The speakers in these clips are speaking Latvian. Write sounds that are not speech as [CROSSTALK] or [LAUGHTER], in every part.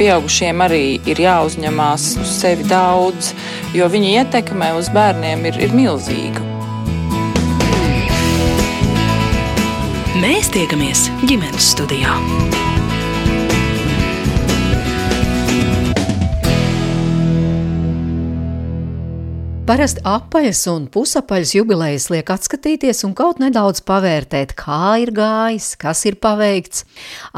pieaugušiem arī ir jāuzņemās uz sevi daudz, jo viņa ietekme uz bērniem ir, ir milzīga. Mēs tiekamies ģimenes studijā. Parasti apaļas un pusapaļas jubilejas liek atskatīties un kaut nedaudz pavērtēt, kā ir gājis, kas ir paveikts.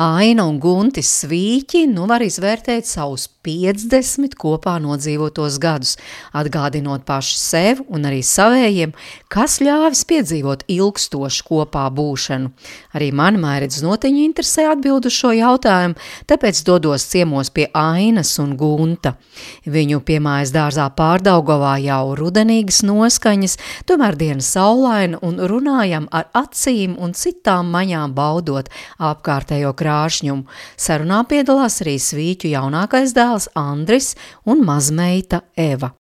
Aina un Guntis Svīķi nu var izvērtēt savus 50 kopā nodzīvotos gadus, atgādinot paši sev un arī savējiem, kas ļāvis piedzīvot ilgstošu kopā būšanu. Arī mani mairedz notiņu interesē atbildu šo jautājumu, tāpēc dodos ciemos pie Ainas un Gunta. Viņu piemājas dārzā pārdaugovā jau rudenīgas noskaņas, tomēr diena saulaina un runājam ar acīm un citām maņām baudot apkārtējo krāšņumu. Sarunā piedalās arī svīķu jaunākais dēls Andris un mazmeita Eva.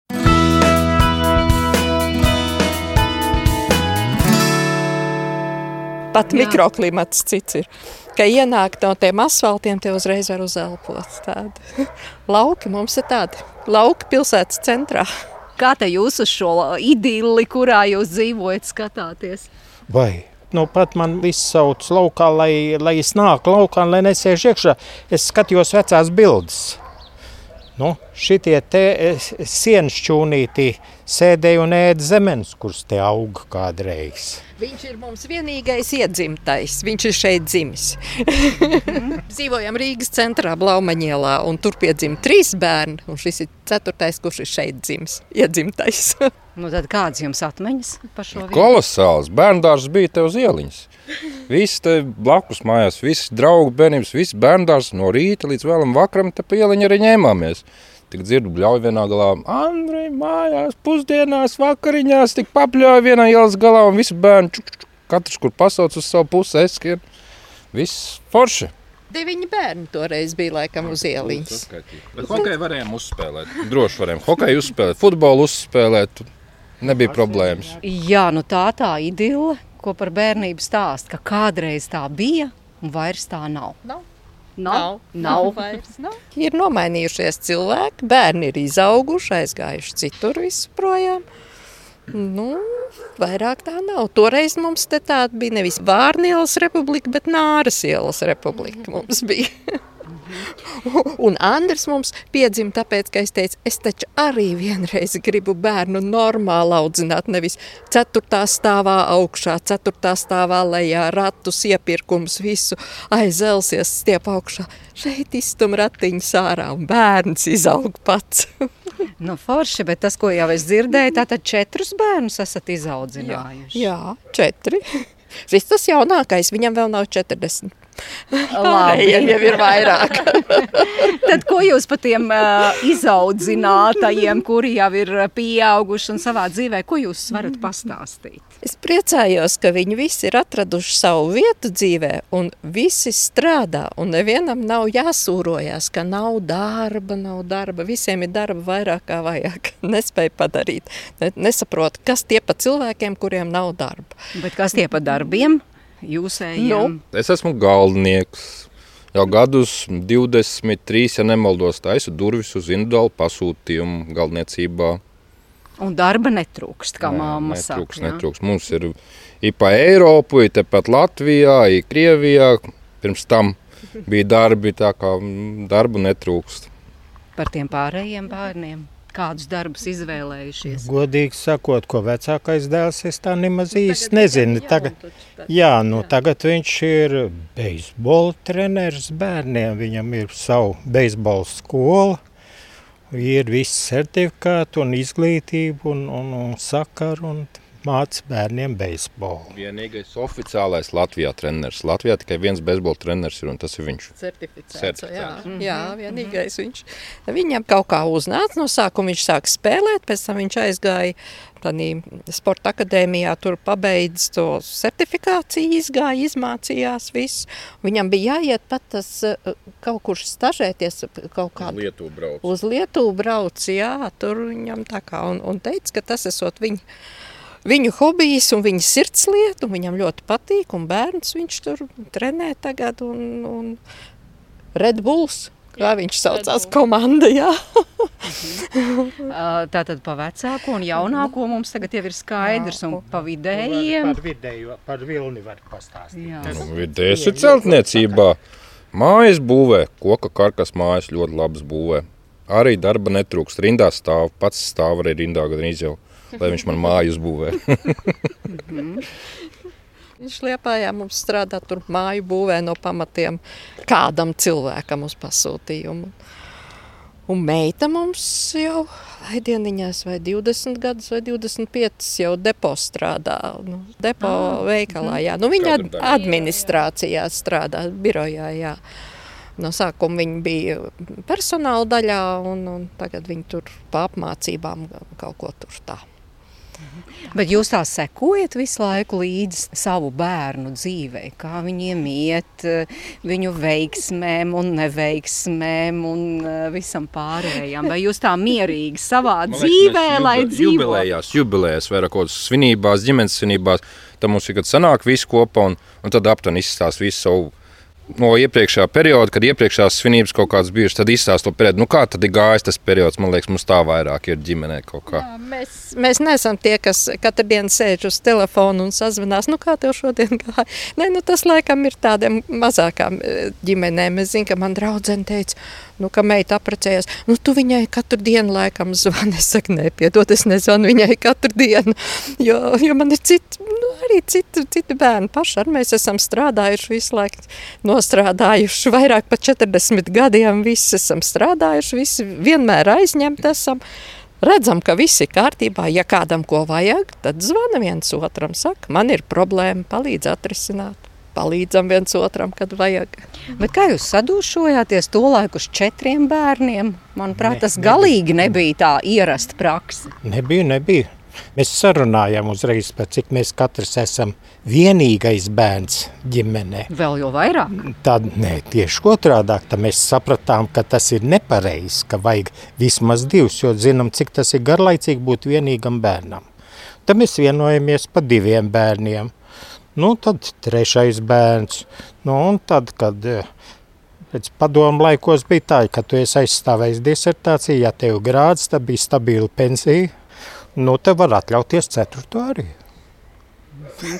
Pat Jā. mikroklimats cits ir. Ka ienāk no tiem asfaltiem, tie uzreiz var uzelpot. Tādi. [LAUGHS] Lauki mums ir tādi. Lauki pilsētas centrā. Kā te jūs uz šo idili, kurā jūs dzīvojat, skatāties? Vai nu pat man viss sauc laukā, lai, lai es nāku laukā, lai nesēž iekšā. Es skatījos vecās bildes. Nu, šitie te sienas čūnītī sēdēja un ēda zemenes, kuras te auga kādreiz. Viņš ir mums vienīgais iedzimtais. Viņš ir šeit dzimis. [LAUGHS] Dzīvojam Rīgas centrā, Blaumaņielā, un tur piedzima trīs bērni. Un šis ir ceturtais, kurš ir šeit dzimis, iedzimtais. [LAUGHS] nu tad kādas jums atmiņas par šo vietu? Kolosāls. Bērndārs bija te uz ieliņas. Visi te blakus mājās, visi draugi bērnības, visi bērndārs no rīta līdz vēlam vakaram te pa ieliņu arī ņēmāmies. Tik dzirdu, bļauj vienā galā, Andrej, mājās, pusdienās, vakariņās, tik papļauj vienā ielas galā un visi bērni, čuk, čuk, katrs, kur pasauc uz savu pusi, eskiem. Viss forši. Deviņi bērni toreiz bija laikam uz ieliņas. Bet hokeju varējām uzspēlēt. Droši varējām hokeju uzspēlēt, futbolu uzspēlēt. Nebija problēmas. Jā, nu tā tā idila, ko par bērnību stāst, ka kādreiz tā bija un vairs tā nav. Nav. Nav. Nav. [LAUGHS] Nav. Nav. Ir nomainījušies cilvēki, bērni ir izauguši, aizgājuši citur visprojām. Nu, vairāk tā nav. Toreiz mums te tāda bija nevis Vārnielas republika, bet Nāras ielas republika mums bija. [LAUGHS] [LAUGHS] Un Andris mums piedzima tāpēc, ka es teicu, es taču arī vienreiz gribu bērnu normāli audzināt, nevis ceturtā stāvā augšā, ceturtā stāvā lejā, ratus, iepirkums, visu aizelsies stiep augšā. Šeit iztum ratiņus ārā un bērns izaug pats. [LAUGHS] nu, forši, bet tas, ko jau es dzirdēju, tātad četrus bērnus esat izaudzinājuši. Jā, jā četri. Šis tas jaunākais, viņam vēl nav 40. [LAUGHS] Labi, jau ir vairāk. [LAUGHS] Tad, ko jūs par tiem uh, izaudzinātajiem, kuri jau ir pieauguši un savā dzīvē, ko jūs varat pastāstīt? Es priecājos, ka viņi visi ir atraduši savu vietu dzīvē, un visi strādā. Un nevienam nav jāsūrojas, ka nav darba, nav darba. Visiem ir darba vairāk kā vajag. [LAUGHS] Nespēja padarīt. Nesaprot, kas tie pa cilvēkiem, kuriem nav darba. Bet kas tie pa darbiem? Jūsējiem? Nu, es esmu galdnieks. Jau gadus 23, ja nemaldos, taisu durvis uz individuālu pasūtījumu galdniecībā. Un darba netrūkst, kā māma netrūkst, saka. Netrūkst. Mums ir IPA Eiropu, ir tepat Latvijā, ir Krievijā. Pirms tam bija darbi, tā kā darbu netrūkst. Par tiem pārējiem bērniem? Kādus darbus izvēlējušies? Godīgi sakot, ko vecākais dēls es tā nemaz nu, īsti nezinu. Tagad, jā, nu, jā. tagad viņš ir beisbola treneris bērniem, viņam ir savu beisbola skola. Ir viss certifikāti un izglītība un, un, un sakaru. Un māca bērniem beisbolu. Vienīgais oficiālais Latvijā treneris. Latvijā tikai viens beisbola treneris ir un tas ir viņš. Certificēts. Certificēts. Jā, mm -hmm. jā, vienīgais viņš. Viņam kaut kā uznāca no sākuma, viņš sāka spēlēt, pēc tam viņš aizgāja tādā sporta akadēmijā, tur pabeidz to certifikāciju, izgāja, izmācījās visu. Viņam bija jāiet pat tas eh, kaut kur stažēties kaut kādā. Uz Lietuvu brauc. Uz Lietuvu brauc, jā, tur viņam tā kā, un, un teica, ka tas esot viņa viņu hobijs un viņa sirdslieta, un viņam ļoti patīk, un bērns viņš tur trenē tagad, un, un Red Bulls kā viņš saucās, komanda. Jā. [LAUGHS] Tātad pa vecāko un jaunāko mums tagad jau ir skaidrs, un pa vidējiem. Par vidējo, par vilni var pastāstīt. Jā. Nu, Vidējais ir celtniecībā. Mājas būvē, koka karkas mājas ļoti labas būvē. Arī darba netrūkst. Rindā stāv, pats stāv arī rindā gan jau, lai viņš man māju uzbūvē. [LAUGHS] Viņš liepājā mums strādā tur māju būvē no pamatiem kādam cilvēkam uz pasūtījumu. Un meita mums jau vai dieniņās, vai 20 gadus, vai 25 jau depo strādā. Nu, depo ah, veikalā, jā. Nu, viņa ad, administrācijā strādā, birojā, jā. No sākuma viņa bija personāla daļā, un, un tagad viņa tur pa apmācībām kaut ko tur tā. Bet jūs tā sekojat visu laiku līdzi savu bērnu dzīvei, kā viņiem iet, viņu veiksmēm un neveiksmēm un eh, visam pārējām. Vai jūs tā mierīgi savā dzīvē, lai dzīvotu? Jubilējās, jubilējās, vairāk kaut kādas svinībās, ģimenes svinībās. Tad mums ir, kad sanāk visi kopā un, un tad aptuveni izstāsta visu savu no iepriekšējā perioda, kad iepriekšējās svinības kaut kādas bijušas, tad izstāsta to periodu. Nu, kā tad ir gājis tas periods? Man liekas, mums tā vairāk ir ģimenē kaut kā. Jā, mēs, mēs neesam tie, kas katru dienu sēž uz telefona un sazvanās. Nu, kā tev šodien gāja? Nē, nu, tas laikam ir tādiem mazākām eh, ģimenēm. Es zinu, ka man draudzene teica, nu, ka meita apprecējās. Nu, tu viņai katru dienu laikam zvani. Es saku, nepiedod, es nezvanu viņai katru dienu, jo, jo man ir citi, nu, arī citi, citi bērni paši. Ar mēs esam strādājuši visu laiku, nostrādājuši vairāk par 40 gadiem. Visi esam strādājuši, visi vienmēr aizņemti esam. Redzam, ka viss ir kārtībā. Ja kādam ko vajag, tad zvana viens otram. Saka, man ir problēma, palīdz atrisināt. Palīdzam viens otram, kad vajag. Bet kā jūs sadūšojāties to laiku uz četriem bērniem? Manuprāt, Ne, tas galīgi nebija tā ierasta praksa. Nebija, nebija. Mēs sarunājām uzreiz, par cik mēs katrs esam vienīgais bērns ģimenē. Vēl jau vairāk. Tad ne, tieši otrādi, tad mēs sapratām, ka tas ir nepareizi, ka vajag vismaz divus, jo zinām, cik tas ir garlaicīgi būt vienīgam bērnam. Tad mēs vienojamies par diviem bērniem. Nu, tad trešais bērns. Nu, un tad, kad eh, pēc padomu laikos bija tā, ka tu esi aizstāvējis disertāciju, ja tev grāds, tad bija stabila pensija, nu, te var atļauties ceturto arī.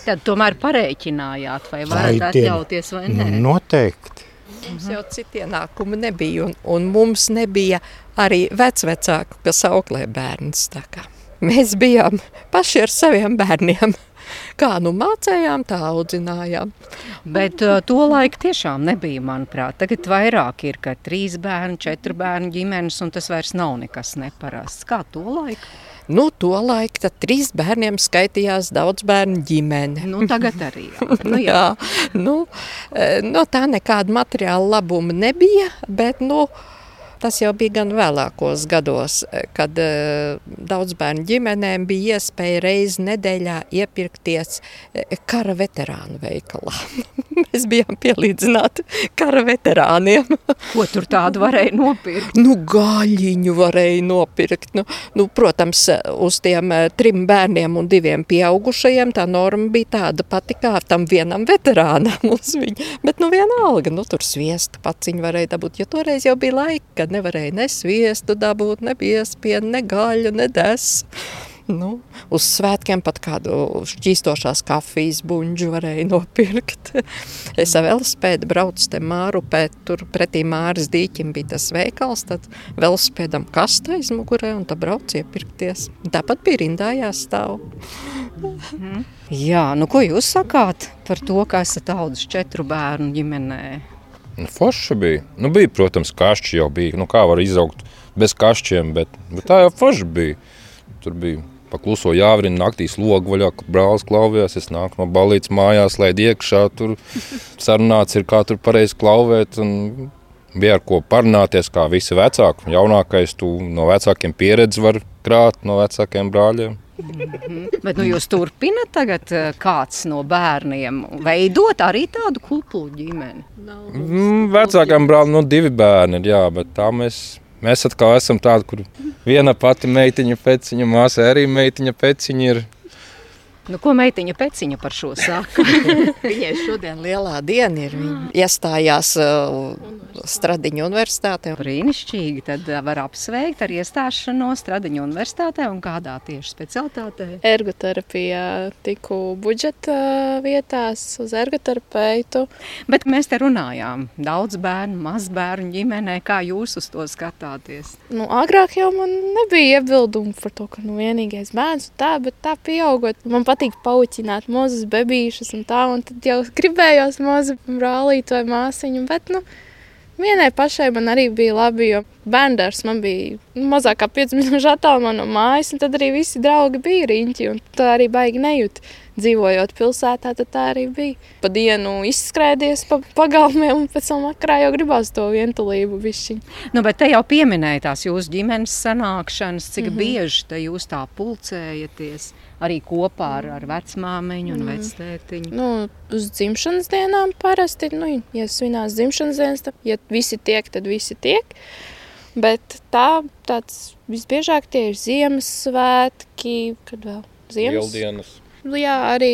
Tad tomēr pareiķinājāt, vai varat atļauties vai nē. Nu, noteikti. Mums jau citu ienākumu nebija, un, un mums nebija arī vecvecāku, kas auklē bērnus. tā kā Mēs bijām paši ar saviem bērniem. Kā nu mācējām, tā audzinājām. Bet uh, to laiku tiešām nebija, manuprāt. Tagad vairāk ir, ka trīs bērni, četru bērnu ģimenes, un tas vairs nav nekas neparasts. Kā to laiku? Nu, to laiku tad trīs bērniem skaitījās daudz bērnu ģimene. Nu, tagad arī. Jā. Nu, jā. [LAUGHS] jā, nu, eh, no tā nekāda materiāla labuma nebija, bet nu, tas jau bija gan vēlākos gados, eh, kad uh, daudz bērnu ģimenēm bija iespēja reizi nedēļā iepirkties eh, kara veterānu veikalā. [LAUGHS] Mēs bijām pielīdzināti kara veterāniem. [LAUGHS] Ko tur tādu varēja nopirkt? Nu, gaļiņu varēja nopirkt. Nu, nu, protams, uz tiem eh, trim bērniem un diviem pieaugušajiem tā norma bija tāda pati kā tam vienam veterānam. [LAUGHS] uz viņa. Bet, nu, vienalga, nu, tur sviesta paciņu varēja dabūt, jo toreiz jau bija laika, kad nevarēja ne sviestu dabūt, ne piespienu, ne gaļu, ne desu. Nu, uz svētkiem pat kādu šķīstošās kafijas buļbuļsu varēja nopirkt. [LAUGHS] Es ar velospēdu braucu te Mārupē, tur pretī Māras dīķim bija tas veikals, tad velospēdam kasta aiz mugurē un tad braucu iepirkties. Tāpat bija rindā jāstāv. Jā, nu ko jūs sakāt par to, ka esat audzis četru bērnu ģimenē? Nu, Forši bija. Nu, bija, protams, kašķi jau bija. Nu, kā var izaugt bez kašķiem, bet, bet tā jau forši bija. Tur bija pakluso jāvrina naktīs logu vaļā, kur brālis klauvējās. Es nāku no balītas mājās, lai iekšā tur sarunāts ir, kā tur pareizi klauvēt. Un bija ar ko parunāties, kā visi vecāki. Jaunākais tu no vecākiem pieredzi var krāt no vecākiem brāļiem. Bet nu, jūs turpināt tagad eh, kāds no bērniem veidot arī tādu kuplu ģimeni. Mm, Vecākam brālim nu, divi bērni ir, jā, bet tā mēs, mēs atkal esam tādi, kur viena pati meitiņa peciņa, māsa arī meitiņa peciņa ir. Nu, ko meitiņa peciņa par šo saka? [LAUGHS] Viņai šodien lielā diena ir. Viņa iestājās uh, Stradiņu universitātē. Brīnišķīgi, tad uh, var apsveikt ar iestāšanos Stradiņu universitātē un kādā tieši specialitātē. Ergoterapijā tiku budžeta vietās uz ergoterapeitu. Bet mēs te runājām daudz bērnu, maz bērnu ģimenē. Kā jūs uz to skatāties? Nu, agrāk jau man nebija iebildumu par to, ka nu, vienīgais bērns ir tā, bet tā pieaugot. Man patīk pauķināt mazus bebīšus un tā, un tad jau gribējos mazu brālīti vai māsiņu, bet nu, vienai pašai man arī bija labi, jo bērndārs man bija mazāk kā 5 minūšu attālumā no mājas, un tad arī visi draugi bija riņķi, un tā arī baigi nejūt dzīvojot pilsētā, tad tā arī bija. Pa dienu izskrēdies pa pagalmiem, un pēc tam vakarā jau gribās to vientulību bišķiņ. Nu, bet te jau pieminēja tās jūsu ģimenes sanākšanas, cik mm -hmm. bieži te jūs tā pulcējaties arī kopā ar, ar vecmāmiņu un mm. vectētiņu? Nu, uz dzimšanas dienām parasti, nu, ja svinās dzimšanas dienas, tad, ja visi tiek, tad visi tiek. Bet tā, tāds visbiežāk tie ir Ziemassvētki, kad vēl Ziemas. Lieldienas. Jā, arī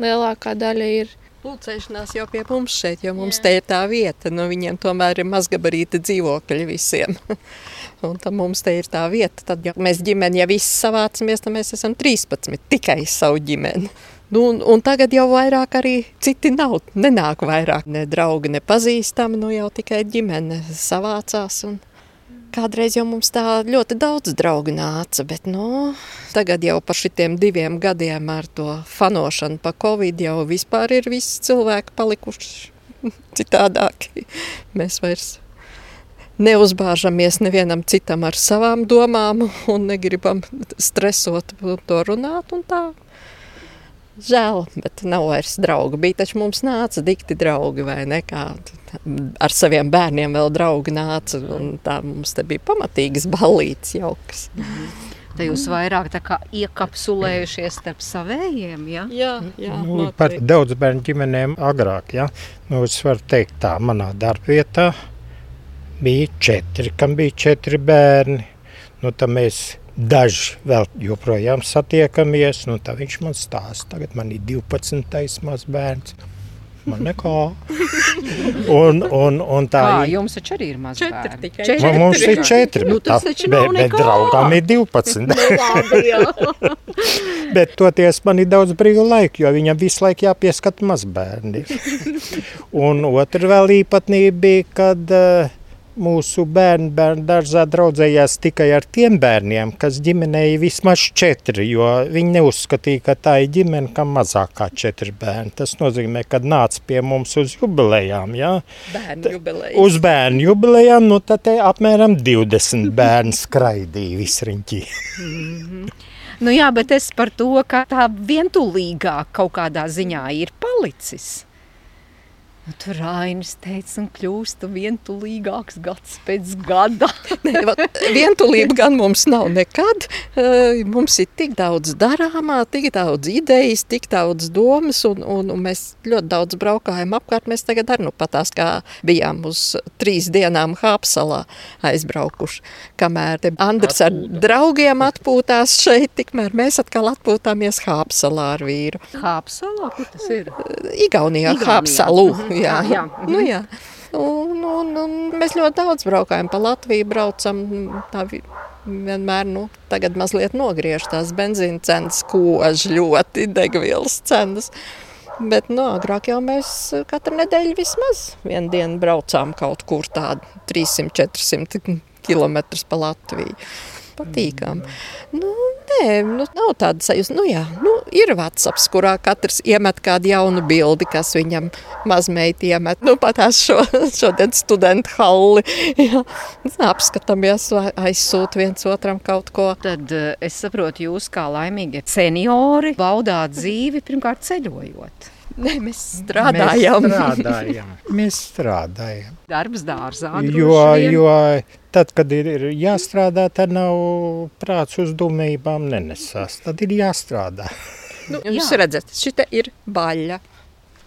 lielākā daļa ir. Pulcēšanās jau pie mums šeit, jo mums Jā. te ir tā vieta. Nu, viņiem tomēr ir mazgabarīta dzīvokļi visiem. [LAUGHS] un tad mums te ir tā vieta. Tad, ja mēs ģimeni, ja visi savācamies, tad mēs esam 13, tikai savu ģimeni. Nu, un, un tagad jau vairāk arī citi nav. Nenāk vairāk ne draugi, ne pazīstami, nu jau tikai ģimene savācās. Un, Kādreiz jau mums tā ļoti daudz draugu nāca, bet nu, tagad jau par šitiem diviem gadiem ar to fanošanu pa covid jau vispār ir visi cilvēki palikuši [LAUGHS] citādāki. Mēs vairs neuzbāžamies nevienam citam ar savām domām un negribam stresot to runāt un tā. Žēl, bet nav vairs draugu. Bija taču mums nāca dikti draugi vai ne kādi ar saviem bērniem vēl draugi nāca. Tā mums te bija pamatīgas balītas jaukas. Te jūs vairāk iekapsulējušies starp saviem. Ja? Jā, jā nu, par daudz bērnu ģimenēm agrāk. Ja? Nu, es varu teikt, tā manā darbvietā bija četri, kam bija četri bērni. Nu, mēs daži vēl joprojām satiekamies. Nu, viņš man stāsta, tagad man ir 12. mazbērns. Man nekā. [LAUGHS] Un, un, un tā Kā, ir. Jums taču arī ir maz četri bērni. tikai. Četri. Nu, mums ir četri. Nu, tas tā- taču nav bet, bet nekā. draugām ir [LAUGHS] 12. Nu, labi, jā. [LAUGHS] bet toties man ir daudz brīva laika, jo viņam visu laiku jāpieskat mazbērni. un otra vēl īpatnība bija, kad uh, mūsu bērni bērnu dārzā draudzējās tikai ar tiem bērniem, kas ģimenē ir vismaz četri, jo viņi neuzskatīja, ka tā ir ģimene, kam mazāk kā četri bērni. Tas nozīmē, ka nāca pie mums uz jubilejām, jā. Bērnu jubileja. Uz bērnu jubilejām, nu tad apmēram 20 [LAUGHS] bērni skraidīja visriņķī. Nu, jā, bet es par to, ka tā vientulīgāk kaut kādā ziņā ir palicis. Nu, tur Rainis teica, un kļūst vientulīgāks gads pēc gada. [LAUGHS] Ne, va, Vientulība gan mums nav nekad. Mums ir tik daudz darāmā, tik daudz idejas, tik daudz domas, un, un, un mēs ļoti daudz braukājam apkārt. Mēs tagad arī nu patās, kā bijām uz trīs dienām Hāpsalā aizbraukuši. Kamēr te Andrs ar draugiem atpūtās šeit, tikmēr mēs atkal atpūtāmies Hāpsalā ar vīru. Hāpsalā, kur tas ir? Igaunijā, Igaunijā. Hāpsalu. Jā, jā. [LAUGHS] Nu, jā. Un, un, un mēs ļoti daudz braukājam pa Latviju, braucam tā vi- vienmēr, nu, tagad mazliet nogriež tās benzīna cenas, kož ļoti degvielas cenas. Bet, nu, agrāk jau mēs katru nedēļu vismaz vienu dienu braucām kaut kur tādu 300-400 km pa Latviju. Patīkam. Nu, nē, nu, nav tāda sajūta. Nu, jā, nu, ir WhatsApp, kurā katrs iemet kādu jaunu bildi, kas viņam mazmeiti iemet. Nu, patās šo, [LAUGHS] šodien studentu halli. [LAUGHS] Jā, apskatāmies, vai aizsūt viens otram kaut ko. Tad eh, es saprotu, jūs kā laimīgi seniori baudāt dzīvi pirmkārt ceļojot. Nē, mēs strādājam. Mēs strādājam. Mēs strādājam. Darbs dārzā. Jo, jo tad, kad ir, ir jāstrādā, tad nav prāts uz dumībām nenesās. Tad ir jāstrādā. Nu, jūs redzat, šita ir baļa.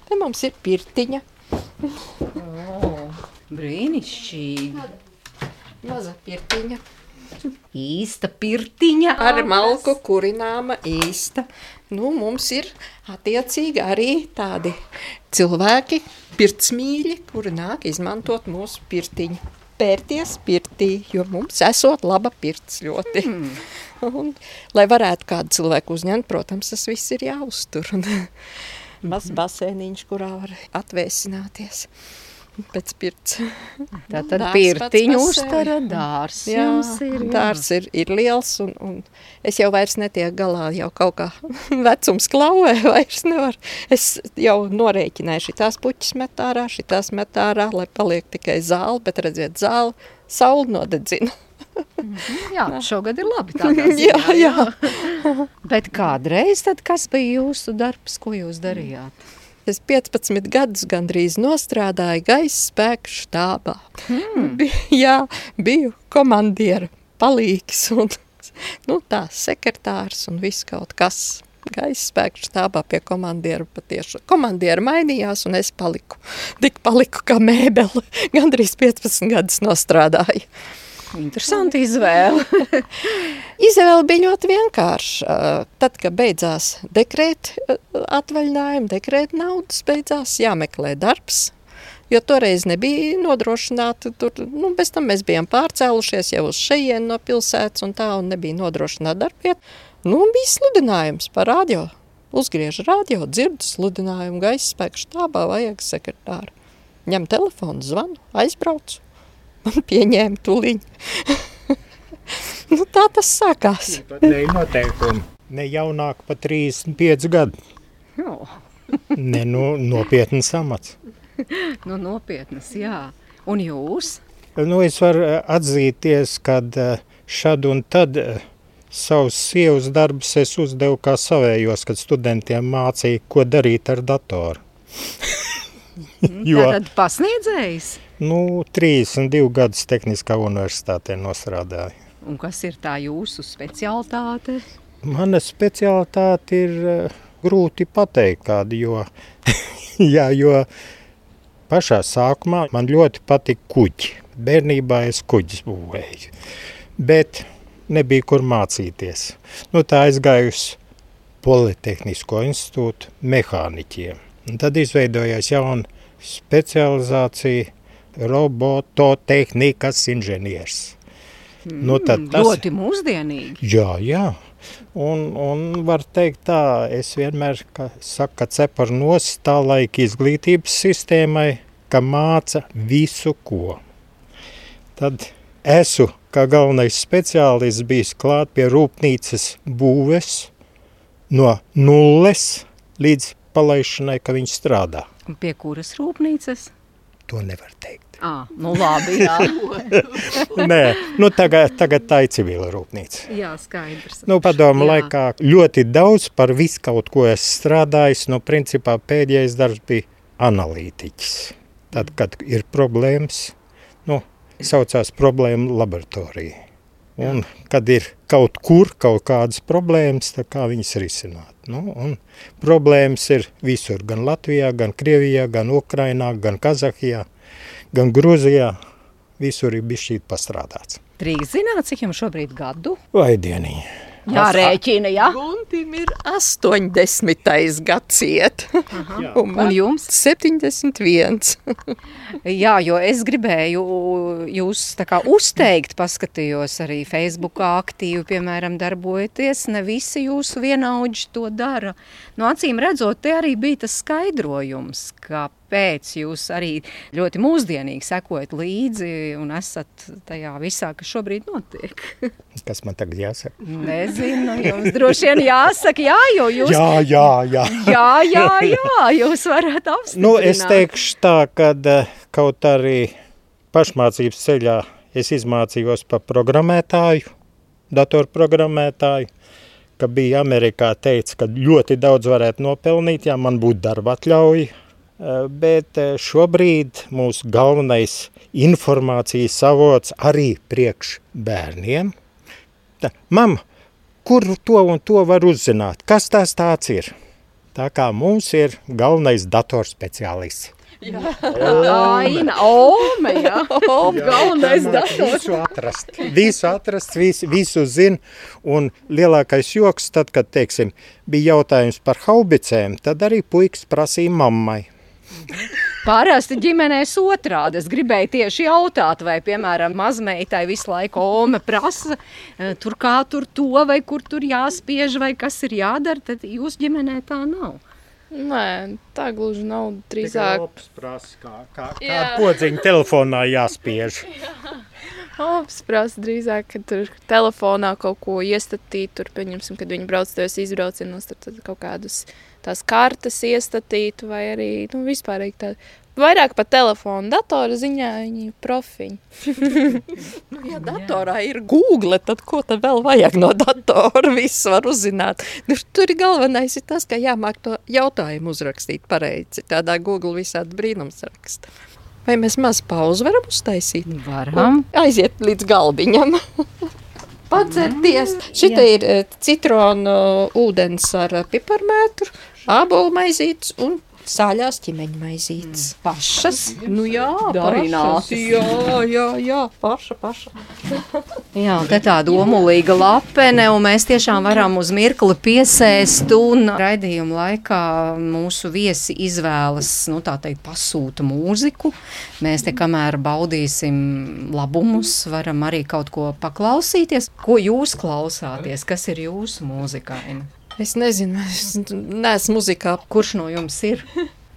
Te mums ir pirtiņa. Brīnišķīgi. Maza pirtiņa. Īsta pirtiņa. Ar malku kurināma īsta. Nu, mums ir attiecīgi arī tādi cilvēki, pirtsmīļi, kuri nāk izmantot mūsu pirtiņu. Pērties pirtī, jo mums esot laba pirts ļoti. Mm. Un, lai varētu kādu cilvēku uzņemt, protams, tas viss ir jāuztur. Un mazs basēniņš, kurā var atvēsināties pēc pirts. Tātad pirtiņu uztara dārs jā, jums ir. Jā. Dārs ir, ir liels un, un es jau vairs netieku galā, jau kaut kā [LAUGHS] vecums klauvē [LAUGHS] vairs nevar. Es jau norēķināju šitās puķis met ārā, šitās met ārā, lai paliek tikai zāle, bet redziet, zāle sauli nodedzina. [LAUGHS] Jā, šogad ir labi tādā ziņā. jā, jā. Bet kādreiz tad kas bija jūsu darbs, ko jūs darījāt? Es 15 gadus gandrīz nostrādāju gaisa spēku štābā. Hmm. Bi, jā, biju komandiera palīgs un nu, tā sekretārs un viss kaut kas. Gaisa spēku štābā pie komandiera patieši. Komandiera mainījās un es paliku. Tik paliku kā mēbele. [LAUGHS] Gandrīz 15 gadus nostrādāju. Interesanti izvēle. [LAUGHS] Izvēle bija ļoti vienkārša. Tad, kad beidzās dekrēta atvaļinājuma, dekrēta naudas beidzās, jāmeklē darbs. Jo toreiz nebija nodrošināta, tur, nu, bez tam mēs bijām pārcēlušies jau uz šejienu no pilsētas un tā, un nebija nodrošināta darbiet. Nu, bija sludinājums par radio. Uzgriež radio, dzirdu sludinājumu, gaisa spēku štābā vajag sekretāru. Ņem telefonu, zvanu, aizbraucu un pieņēma tuliņu. [LAUGHS] nu, tā tas sākās. Ne noteikumi. Ne jaunāk pa 35 gadu. Jo. [LAUGHS] ne nu, nopietnas amats. nu, nopietnas, jā. Un jūs? Nu, es varu atzīties, kad šad un tad savus sievas darbus es uzdevu kā savējos, kad studentiem mācīja, ko darīt ar datoru. [LAUGHS] jo, Tātad pasniedzējs? Nu, 32 gadus tehniskā universitātē nostrādāju. Un kas ir tā jūsu specialitāte? Mana specialitāte ir uh, grūti pateikt kādu, jo, [LAUGHS] jā, jo pašā sākumā man ļoti patika kuģi. Bērnībā es kuģis būvēju, bet nebija kur mācīties. Nu, tā aizgāju uz Politehnisko institūtu mehāniķiem. Un tad izveidojās jauna specializācija robototehnikas inženieris. Mm, nu, tas ļoti mūsdienīgi. Jā, jā. Un, un var teikt tā, es vienmēr ka, saku, ka cepar nos tā laika izglītības sistēmai, ka māca visu ko. Tad esmu kā galvenais speciālists bijis klāt pie rūpnīcas būves no nulles līdz palaišanai, ka viņš strādā. Un pie kuras rūpnīcas? To nevar teikt. À, nu labi, jā. [LAUGHS] Nē, nu tagad, tagad tā ir civila rūpnīca. Jā, skaidrs. Nu, padomu jā. laikā ļoti daudz par visu kaut ko es strādājis. Nu, principā pēdējais darbs bija analītiķis. Tad, kad ir problēmas, nu, saucās problēma laboratorija. Un, kad ir kaut kur kaut kādas problēmas, tad kā viņas risināt? Nu, problēmas ir visur, gan Latvijā, gan Krievijā, gan Ukrainā, gan Kazahijā gan Grūzijā. Visur ir bijis šī pastrādāts. Drīz zināt, cik jums šobrīd gadu? Vai dieniņa? Jā, rēķina, jā. Guntim ir 80. gadsiet. [LAUGHS] un, un jums? 71. [LAUGHS] jā, jo es gribēju jūs tā kā uzteikt, paskatījos arī Facebookā aktīvi, piemēram, darbojaties. Ne visi jūsu vienaudži to dara. No acīm redzot, te arī bija tas skaidrojums, ka pēc jūs arī ļoti mūsdienīgi sekojat līdzi un esat tajā visā, kas šobrīd notiek. [LAUGHS] Kas man tagad jāsaka? Nezinu, jums droši vien jāsaka, jā, jo jūs... Jā, jā, jā. [LAUGHS] jā, jā, jā, jūs varat apstiprināt. Nu, es teikšu tā, kad eh, kaut arī pašmācības ceļā es izmācījos par programmētāju, datorprogrammētāju, ka bija Amerikā teica, ka ļoti daudz varētu nopelnīt, ja man būtu darba atļauja, bet eh, šobrīd mūsu galvenais informācijas avots arī priekš bērniem. Mam, kur to un to var uzzināt? Kas tās tāds ir? Tā kā mums ir galvenais datorspeciālists. Aina, Ome, jā. Ome, galvenais dators. Visu atrast, visu atrast, visu, visu zin. Un lielākais joks, tad, kad, teiksim, bija jautājums par haubicēm, tad arī puikas prasīja mammai. Parasti ģimenēs otrādi. Es gribēju tieši jautāt, vai, piemēram, mazmeitai visu laiku Ome prasa, eh, tur kā tur to, vai kur tur jāspiež, vai kas ir jādara, tad jūs ģimenē tā nav. Nē, tā gluži nav. Drīzāk prasa, kā, kā, Jā. kādu podziņu telefonā jāspiež. [LAUGHS] apsprāst, drīzāk, ka tur telefonā kaut ko iestatīt. Tur, pieņemsim, kad viņi brauc tajos izbraucienos, tad, tad kaut kādus tās kartes iestatīt, vai arī nu, vispār tā. Vairāk par telefonu, datora ziņā viņi ir profiņi. [LAUGHS] Nu, ja datorā ir Google, tad ko tad vēl vajag no datora? [LAUGHS] Viss var uzzināt. Nu, tur ir galvenais ir tas, ka jāmāk to jautājumu uzrakstīt pareizi. Tādā Google visādi brīnums raksta. Vai mēs maz pauzi varam uztaisīt? Varam. Aiziet līdz galviņam. [LAUGHS] Padzerties. Šita ir eh, citronu ūdens ar piparmētru, ābolu maizītes un sāļās ķimeņa maizītes. Pašas. Nu jā, Darinātas. pašas. Jā, jā, jā, paša, paša. [LAUGHS] Jā, un te tāda omulīga lapene, un mēs tiešām varam uz mirkli piesēst, un raidījuma laikā mūsu viesi izvēlas, nu tā teikt, pasūta mūziku. Mēs te kamēr baudīsim labumus, varam arī kaut ko paklausīties. Ko jūs klausāties? Kas ir jūsu mūzikaini? Es nezinu, es neesmu muzikā. Kurš no jums ir?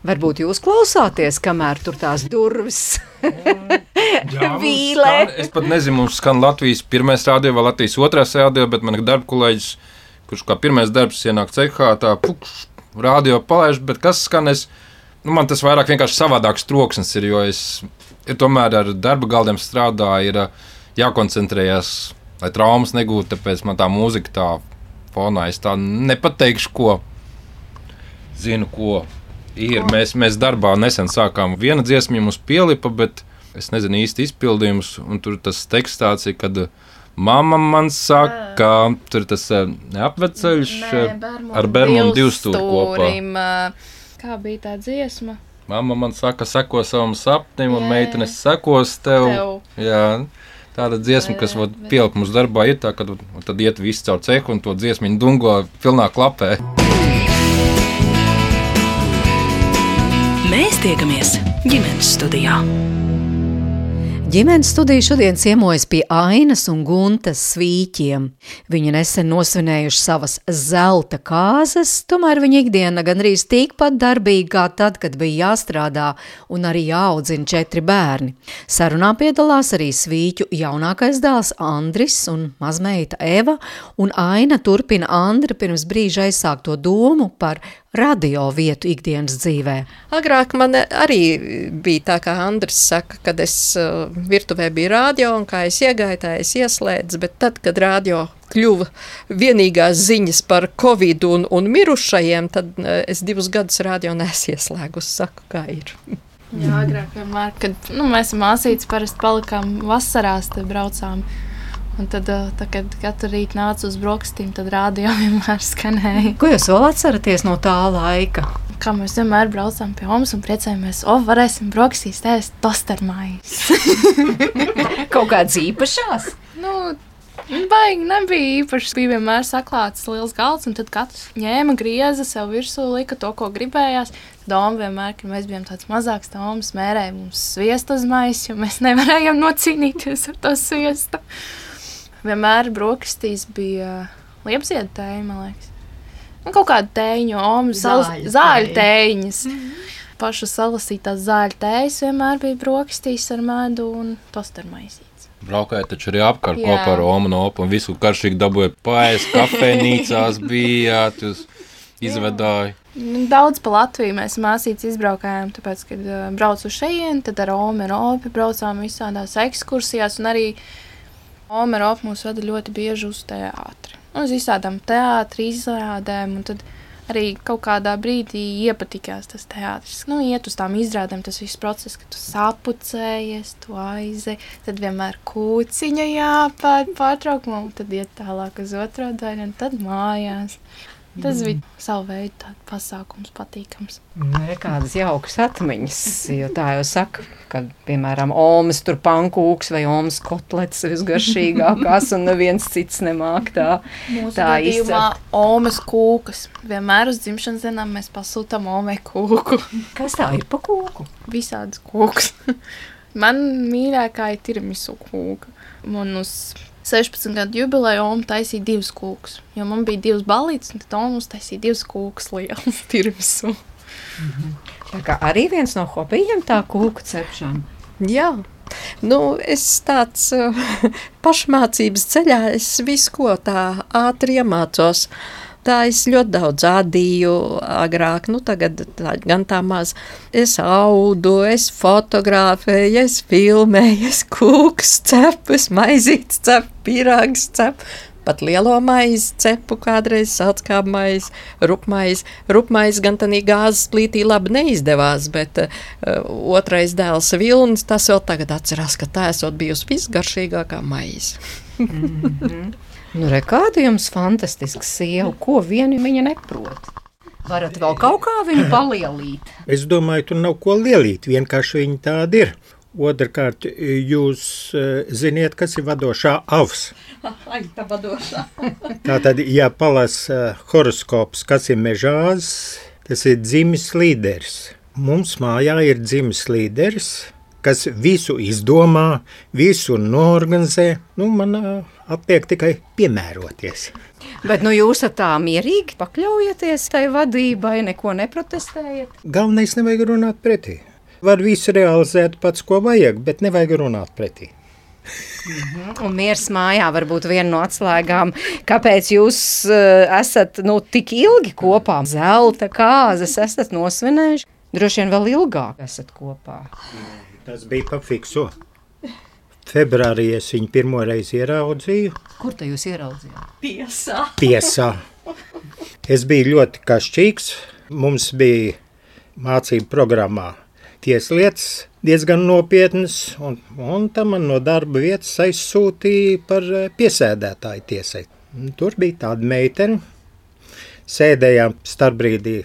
Varbūt jūs klausāties, kamēr tur tās durvis vīlē. Es pat nezinu, mums skan Latvijas pirmais rādio vai Latvijas otrais rādio, bet man ir darba kolēģis, kurš kā pirmais darbs ienāk cehā, tā pukš, rādio palaiž, bet kas skan, es, nu, man tas vairāk vienkārši savādāks troksnis ir, jo es ir tomēr ar darba galdiem strādāju, ir jākoncentrējas, lai traumas negūtu, tāpēc man tā mūzika tā fonā, es tā nepateikšu, ko zinu, ko ir. Mēs, mēs darbā nesen sākām viena dziesmu, mums pielipa, bet es nezinu īsti izpildījumus, tur tas teksts tāds ir, kad mamma man saka, tur ir tas eh, neapveceļš eh, ar Bermudu divu stūri kopā. Kā bija tā dziesma? Mamma man saka, seko savam sapnim, un jā. meitenes sekos tev. Tev. Jā, tāda dziesma, kas vot, pielikt mums darbā, ir tā, ka vot, tad iet viss caur cehu un to dziesmu dungo pilnā klapē. Mēs tiekamies ģimenes studijā. Ģimenes studija šodien ciemojas pie Ainas un Guntas svīķiem. Viņi nesen nosvinējuši savas zelta kāzas, tomēr viņa ikdiena gandrīz tikpat darbīga kā tad, kad bija jāstrādā un arī jāaudzina četri bērni. Sarunā piedalās arī svīķu jaunākais dēls Andris un mazmeita Eva, un Aina turpina Andra pirms brīža aizsākto domu par radio vietu ikdienas dzīvē. Agrāk man arī bija tā, kā Andris saka, kad es uh, virtuvē biju rādio un kā es iegāju, tā es ieslēdzu, bet tad, kad rādio kļuva vienīgās ziņas par covid un, un mirušajiem, tad uh, es divus gadus rādio nesu ieslēgus, saku, kā ir. Jā, agrāk vienmēr, kad nu, mēs māsītes parasti palikām vasarās, tad braucām. Un tad, tā, kad katru rītu nāca uz brokastīm, tad rādio [LAUGHS] vienmēr skanēja. Ko jūs vēl atceraties no tā laika? Kā mēs vienmēr braucām pie mums un priecājamies, o, varēsim brokastīs ēst tostermais. [LAUGHS] Kaut kādas īpašās? nu, baigi nebija īpaši. Bija vienmēr saklāts liels galds, un tad katrs ņēma grieza sev virsū, lika to, ko gribējās. Doma vienmēr, kad mēs bijām tāds mazāks, domas mērēja mums sviestu uz maisa, jo mēs nevarējām nocīnīties ar to sviestu. Vienmēr brokastīs bija liepzieda tēja, man liekas. Un kaut kāda tēņa, omas, Zāļu zāļu tēņas. Pašu salasītās zāļu tējas vienmēr bija brokastīs ar medu un tostermaisītes. Braukājot taču arī apkārt Jā. kopā ar Omu un Opu un visu karšīgi dabūja paēst, kafejnīcās bijāt, jūs izvedāji. Nu, Daudz pa Latviju mēs māsīties izbraukājām, tāpēc, kad uh, braucu uz šejienu, tad ar Omu un Opu braucām visādās ekskursijās, un arī Omu un Opu mūs veda ļoti bieži uz teātri. Uz visādām teātri izrādēm, un tad arī kaut kādā brīdī iepatikās tas teātris. Nu, iet uz tām izrādēm, tas viss process, kad tu sapucējies, tu aizi, tad vienmēr kūciņa jāpār pārtraukumā, un tad iet tālāk uz otro daļu, un tad mājās. Tas bija savu veidu tāds pasākums, patīkams. Nē, kādas jaukas atmiņas. Jo tā jau saka, ka, piemēram, Omas tur pankūks vai Omas kotlets ir visgaršīgākās, un neviens cits nemāk tā, Mūsu tā izcelt. Omas kūkas. Vienmēr uz dzimšanas dienām mēs pasūtām Omei kūku. Kas tā ir pa kūku? Visādas kūkas. Man mīļākā ir tiramisu kūka. Man uz 16 gadu jubileju Oma taisīja divas kūkas. Jo man bija divas balītas, un tad Oma uztaisīja divas kūkas lielas [LAUGHS] tiramisu. Tā kā arī viens no hobijiem tā kūku cepšana. Jā, nu, es tāds uh, [LAUGHS] pašmācības ceļā, es visu ko tā ātri iemācos. Tā es ļoti daudz ādīju agrāk, nu tagad tā, gan tā maz. Es audu, es fotografēju, es filmēju, es kūks cepu, es maizītes cepu, pirāgs cepu. Pat lielo maizi cepu kādreiz sauc kā maizi, rupmaizi. Rupmaizi gan tādā gāzes plītī labi neizdevās, bet uh, otrais dēls Vilnis, tas vēl tagad atcerās, ka tā esot bijusi visgaršīgākā maize. Nu, re, kāda jums fantastisks sieva, ko vienu viņa neprot? Varat vēl kaut kā viņu palielīt? Es domāju, tur nav ko lielīt, vienkārši viņi tādi ir. Otrakārt, jūs eh, ziniet, kas ir vadošā avs. Ai, tā vadošā. [LAUGHS] Tātad, ja palasa horoskops, kas ir mežās, tas ir dzimis līderis. Mums mājā ir dzimis līderis, kas visu izdomā, visu norganizē. Nu, man ā, atliek tikai piemēroties. Bet nu, jūs tā mierīgi pakļaujieties tai vadībai, neko neprotestējat. Galvenais nevajag runāt pretī. Var visu realizēt pats, ko vajag, bet nevajag runāt pretī. Un miers mājā var būt viena no atslēgām. Kāpēc jūs uh, esat nu, tik ilgi kopā? Zelta kāzas esat nosvinējuši. Droši vien vēl ilgāk esat kopā. Tas bija pa fiksu. Februārī es viņu pirmo reizi ieraudzīju. Kur te jūs ieraudzījāt? Piesā. Tiesā. Es biju ļoti kašķīgs. Mums bija mācību programmā tieslietas diezgan nopietnas, un, un tam man no darba vietas aizsūtīja par eh, piesēdētāju tiesai. Tur bija tāda meitene. Sēdējām starpbrīdī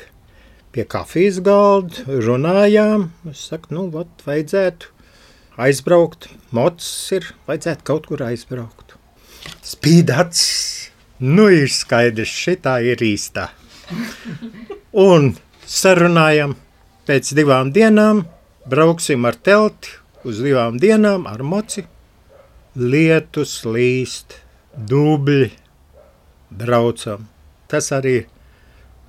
pie kafijas galda, runājām. Es saku, nu, vat, vajadzētu aizbraukt. Mots ir, vajadzētu kaut kur aizbraukt. Spīd acis. Nu, ir skaidrs, šitā ir īstā. Un sarunājam, pēc divām dienām brauksim ar telti uz divām dienām ar moci. Lietus līst, dubļi, braucam. Tas arī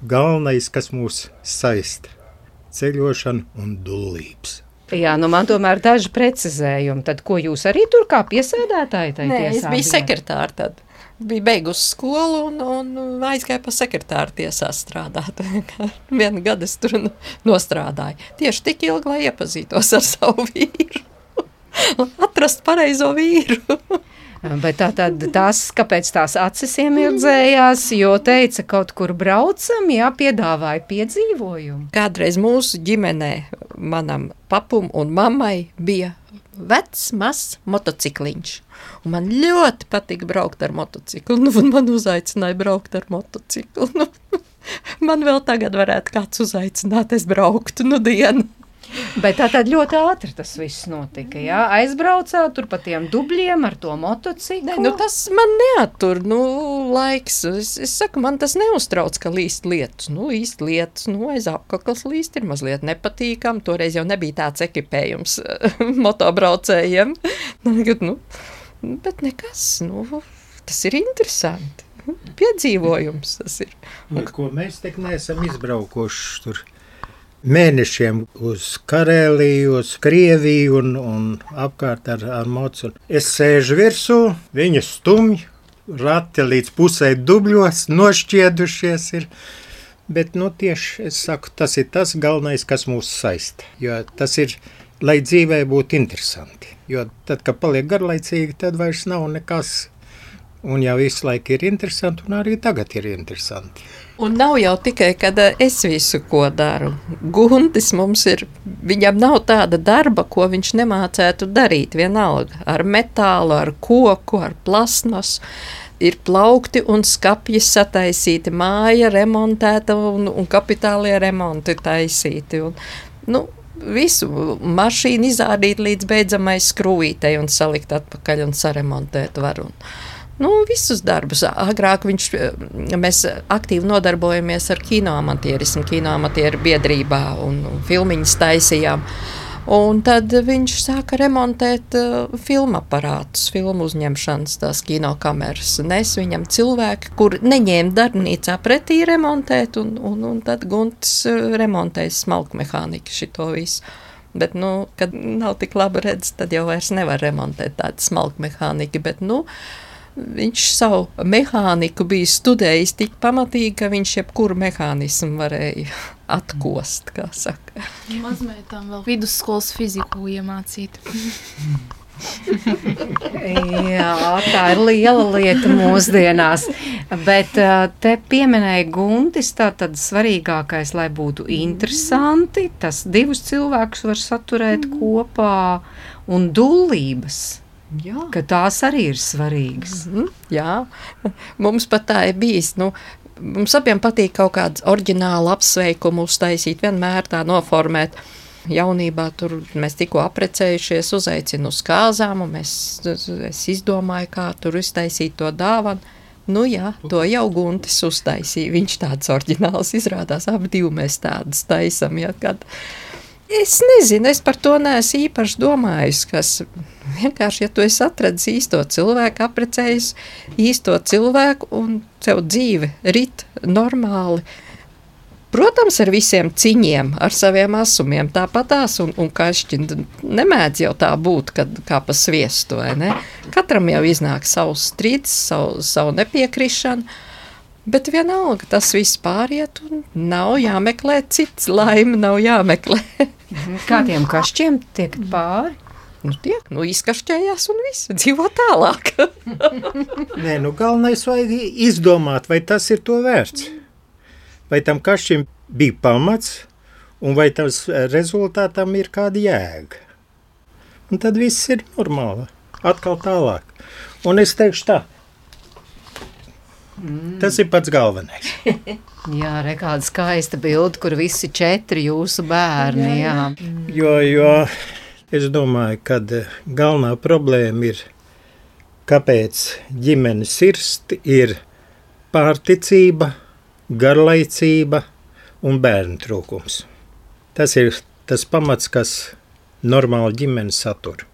galvenais, kas mūs saista - ceļošana un dulības. Jā, nu man tomēr daži precizējumi. Tad, ko jūs arī tur kā piesēdētāji tajā Nē, es tiesā biju bijāt? sekretāra tad. Bija beigusi skolu un, un aizgāju pa sekretāru tiesā strādāt. [LAUGHS] Vienu gadu es tur no- nostrādāju. Tieši tik ilgi, lai iepazītos ar savu vīru. [LAUGHS] Atrast pareizo vīru. [LAUGHS] Bet tā tad tas, kāpēc tās acis iemirdzējās, jo teica, kaut kur braucam, jā, piedāvāja piedzīvojumu. Kādreiz mūsu ģimenē manam papum un mammai bija vecs, mazs motocikliņš. Un man ļoti patīk braukt ar motociklu. Nu, man uzaicināja braukt ar motociklu. Nu, [LAUGHS] man vēl tagad varētu kāds uzaicināt, es brauktu nu dienu. Bet tā tad ļoti ātri tas viss notika. Jā, aizbraucāt tur pa tiem dubļiem ar to motociklu. Nē, nu, tas man neatur nu, laiks. Es, es saku, man tas neuztrauc, ka līst lietus. Nu, līst lietus, nu, aiz apaklas līst ir mazliet nepatīkami. Toreiz jau nebija tāds ekipējums [LAUGHS] motobraucējiem. Nu, bet nekas, nu, tas ir interesanti. Piedzīvojums tas ir. Un, ko mēs te neesam izbraukuši tur mēnešiem uz Karēliju, uz Krieviju un, un apkārt ar, ar mocu. Es sēžu virsū, viņa stumj, rati līdz pusē dubļos, nošķiedušies ir. Bet nu, tieši es saku, tas ir tas galvenais, kas mūs saista. Jo tas ir, lai dzīvē būtu interesanti. Jo tad, kad paliek garlaicīgi, tad vairs nav nekas Un jau visu laiku ir interesanti, un arī tagad ir interesanti. Un nav jau tikai, kad eh, es visu ko daru. Guntis mums ir, viņam nav tāda darba, ko viņš nemācētu darīt. Vienalga ar metālu, ar koku, ar plasmas. Ir plaukti un skapji sataisīti, māja remontēta un, un kapitālie remonti taisīti. Un, nu, visu mašīnu izrādīt līdz beidzamai skrūvītei un salikt atpakaļ un saremontēt varu. Un, nu, visus darbus. Agrāk viņš, mēs aktīvi nodarbojamies ar kinoamatierismu, kinoamatieru biedrībā un, un filmiņas taisījām. Un tad viņš sāka remontēt uh, filmu aparātus, filmu uzņemšanas, tās kinokameras. Nes viņam cilvēki, kur neņēma darbnīcā pretī remontēt, un, un, un tad Gunts uh, remontēja smalku mehāniku šito visu. Bet, nu, kad nav tik labi redzes, tad jau vairs nevar remontēt tādu smalku mehāniku. Bet, nu, uh, viņš savu mehāniku bija studējis tik pamatīgi, ka viņš jebkuru mehānismu varēja [LAUGHS] atkost. Mazlietām vēl vidusskolas fiziku iemācīt. Jā, tā ir liela lieta mūsdienās. Bet te pieminēja Guntis, tā tad svarīgākais, lai būtu interesanti, tas divus cilvēkus var saturēt kopā un dullības. Jā. Ka tās arī ir svarīgas. Mm -hmm, jā, mums pat tā ir bijis. Nu, mums abiem patīk kaut kādu oriģinālu apsveikumu uztaisīt, vienmēr tā noformēt. Jaunībā tur mēs tikko apprecējušies, uzaicinu uz kāzām, un mēs, es izdomāju, kā tur iztaisīt to dāvanu. Nu jā, to jau Guntis uztaisīja. Viņš tāds oriģināls izrādās, abi mēs tādus taisam. Ja, kad, uh, Es nezinu, es par to neesmu īpaši domājis. Kas vienkārši, ja tu esi atradzis īsto cilvēku, apprecējis īsto cilvēku un tev dzīve rit normāli. Protams, ar visiem ciņiem, ar saviem asumiem, tāpatās un, un kašķi. Nemēdz jau tā būt, kad, kā pa sviestu, vai ne? Katram jau iznāk savs strīds, savu, savu nepiekrišanu. Bet vienalga tas viss pāriet, un nav jāmeklē cits laime, nav jāmeklē. [LAUGHS] [LAUGHS] Kādiem kašķiem tiek pāri? Nu, tiek, nu, izkašķējās un viss dzīvo tālāk. [LAUGHS] Nē, nu, galvenais vajag izdomāt, vai tas ir to vērts. Vai tam kašķim bija pamats, un vai tas rezultātam ir kāda jēga. Un tad viss ir normāli. Atkal tālāk. Un es teikšu tā, Mm. Tas ir pats galvenais. [LAUGHS] jā, re, kāda skaista bilde, kur visi četri jūsu bērni. Jā, jā. Jo, jo es domāju, ka eh, galvenā problēma ir, kāpēc ģimenes sirst ir pārticība, garlaicība un bērnu trūkums. Tas ir tas pamats, kas normāli ģimeni satur.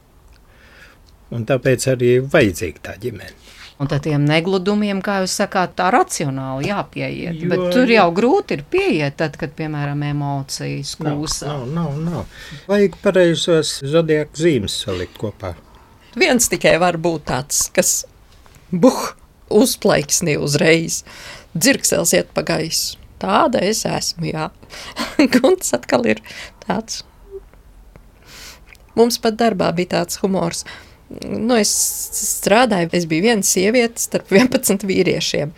Un tāpēc arī ir vajadzīga tā ģimene. Un tad tiem negludumiem, kā jūs sakāt, tā racionāli jāpieiet. Jo, Bet tur jau grūti ir pieiet, tad, kad, piemēram, emocijas kūsa. Nav, nav, nav, nav. Vajag pareizos zodiaku zīmes salikt kopā. Viens tikai var būt tāds, kas buh, uzplaiksni uzreiz. Dzirksels iet pa gaisu. Tāda es esmu, jā. [LAUGHS] Gunts atkal ir tāds. Mums pat darbā bija tāds humors – nu, es strādāju, es biju viena sieviete starp 11 vīriešiem.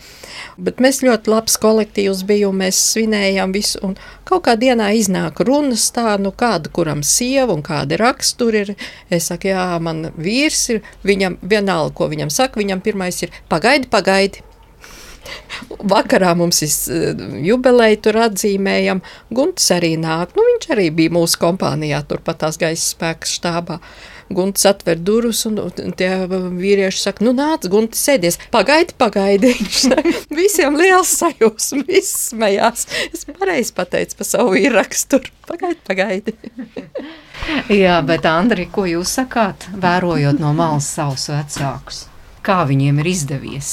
Bet mēs ļoti labs kolektīvs bijām, mēs svinējām visu. Un kaut kā dienā iznāk runas tā, nu kāda kuram sieva un kāda raksturi ir. Es saku, jā, man vīrs ir, viņam vienalga, ko viņam saka, viņam pirmais ir pagaidi, pagaidi. [LAUGHS] Vakarā mums ir eh, jubileja, tur atzīmējam. Gunts arī nāk. Nu, viņš arī bija mūsu kompānijā, turpat tās gaisa spēka štābā. Gunts atver durvis, un, un tie vīrieši saka, nu nāc, Gunts, sēdies, pagaidi, pagaidi. [LAUGHS] Visiem liels sajūsmas, viss smējās. Es pareizi pateicu par savu īrakstu, pagaidi, pagaidi. [LAUGHS] Jā, bet Andri, ko jūs sakāt, vērojot no malas savus vecākus? Kā viņiem ir izdevies?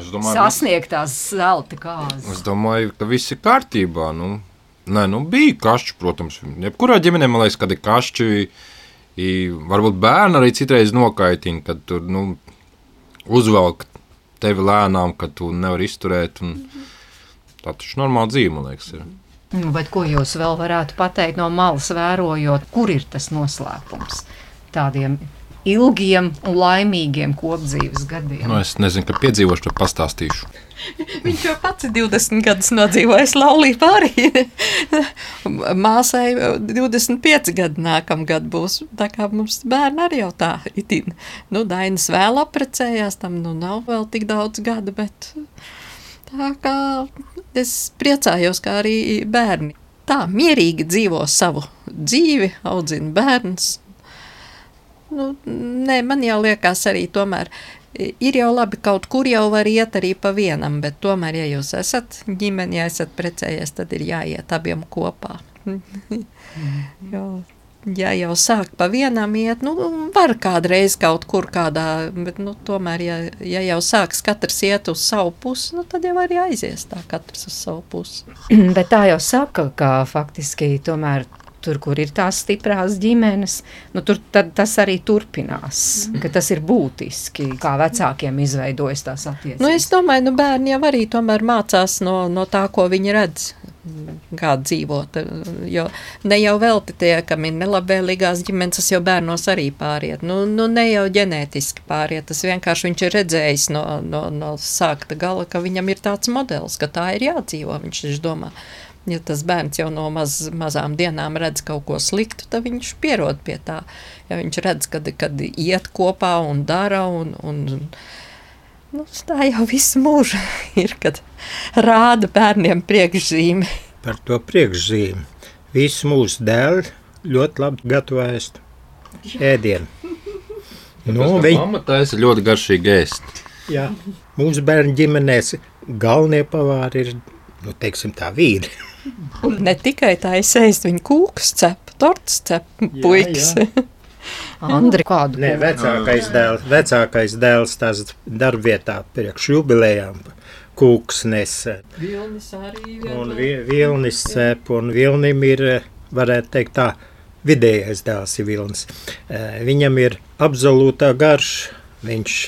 Es domāju, sasniegt tās zelta kārtas. Es domāju, ka viss ir kārtībā. Nu, nē, nu bija kašķi, protams. Jebkurā ģimenē man liekas, kad ir kašķi. I, varbūt bērni arī citreiz nokaitina, kad tur nu, uzvelk tevi lēnām, ka tu nevari izturēt. Un, tā taču normāla dzīve, man liekas. Ir. Nu, bet ko jūs vēl varētu pateikt no malas, vērojot, kur ir tas noslēpums tādiem ilgiem un laimīgiem kopdzīves gadiem. Nu, es nezinu, ka piedzīvošu, to pastāstīšu. [LAUGHS] Viņš jau pats ir 20 gadus nodzīvojis laulībā. [LAUGHS] Māsai 25 gadi nākamgad būs. Tā kā mums bērni arī jau tā itin. Nu, Dainas vēl aprecējās, tam nu nav vēl tik daudz gadu, bet tā kā es priecājos, kā arī bērni. Tā mierīgi dzīvo savu dzīvi, audzina bērns. Nu, nē, man jau liekas arī tomēr ir jau labi, kaut kur jau var iet arī pa vienam, bet tomēr, ja jūs esat ģimene, ja esat precējies, tad ir jāiet abiem kopā. jo, ja jau sāk pa vienam iet, nu, var kādreiz kaut kur kādā, bet, nu, tomēr, ja, ja jau sāks katrs iet uz savu pusi, nu, tad jau arī aizies tā katrs uz savu pusi. bet tā jau saka, ka faktiski tomēr tur, kur ir tās stiprās ģimenes, nu, tur tas arī turpinās. Mm. Tas ir būtiski, kā vecākiem izveidojas tās attiecības. Nu, es domāju, ka nu, bērni jau arī mācās no, no tā, ko viņi redz. Kā dzīvot. Jo ne jau velti tie, kam ir nelabvēlīgās ģimenes, tas jau bērnos arī pāriet. Nu, nu, ne jau ģenētiski pāriet. Tas vienkārši viņš ir redzējis no, no, no sākta gala, ka viņam ir tāds modelis, ka tā ir jādzīvo. Viņš, viņš domā, ja tas bērns jau no maz, mazām dienām redz kaut ko sliktu, tad viņš pierod pie tā. Ja viņš redz, kad, kad iet kopā un dara, un, un, nu, tā jau visu mūžu [LAUGHS] ir, kad rāda bērniem priekšzīmi. Par to priekšzīmi. Visu mūsu dēļ ļoti labi gatavojas ēdienu. Nu, viņa mamma taisa ļoti garšīgi ēst. Jā, mūsu bērnu ģimenēs galvenie pavāri ir, nu, teiksim tā, vīri. Un ne tikai tā izsēst, viņa kūks cep, torts cep, puikas. [LAUGHS] Andri, kādu? Nē, vecākais dēls, vecākais dēls tās darbvietā priekš jubilējām kūks nesa. Vilnis arī. Un vi, Vilnis cep, un Vilnim ir, varētu teikt tā, vidējais dēls ir Vilnis. Viņam ir absolūtā garša, viņš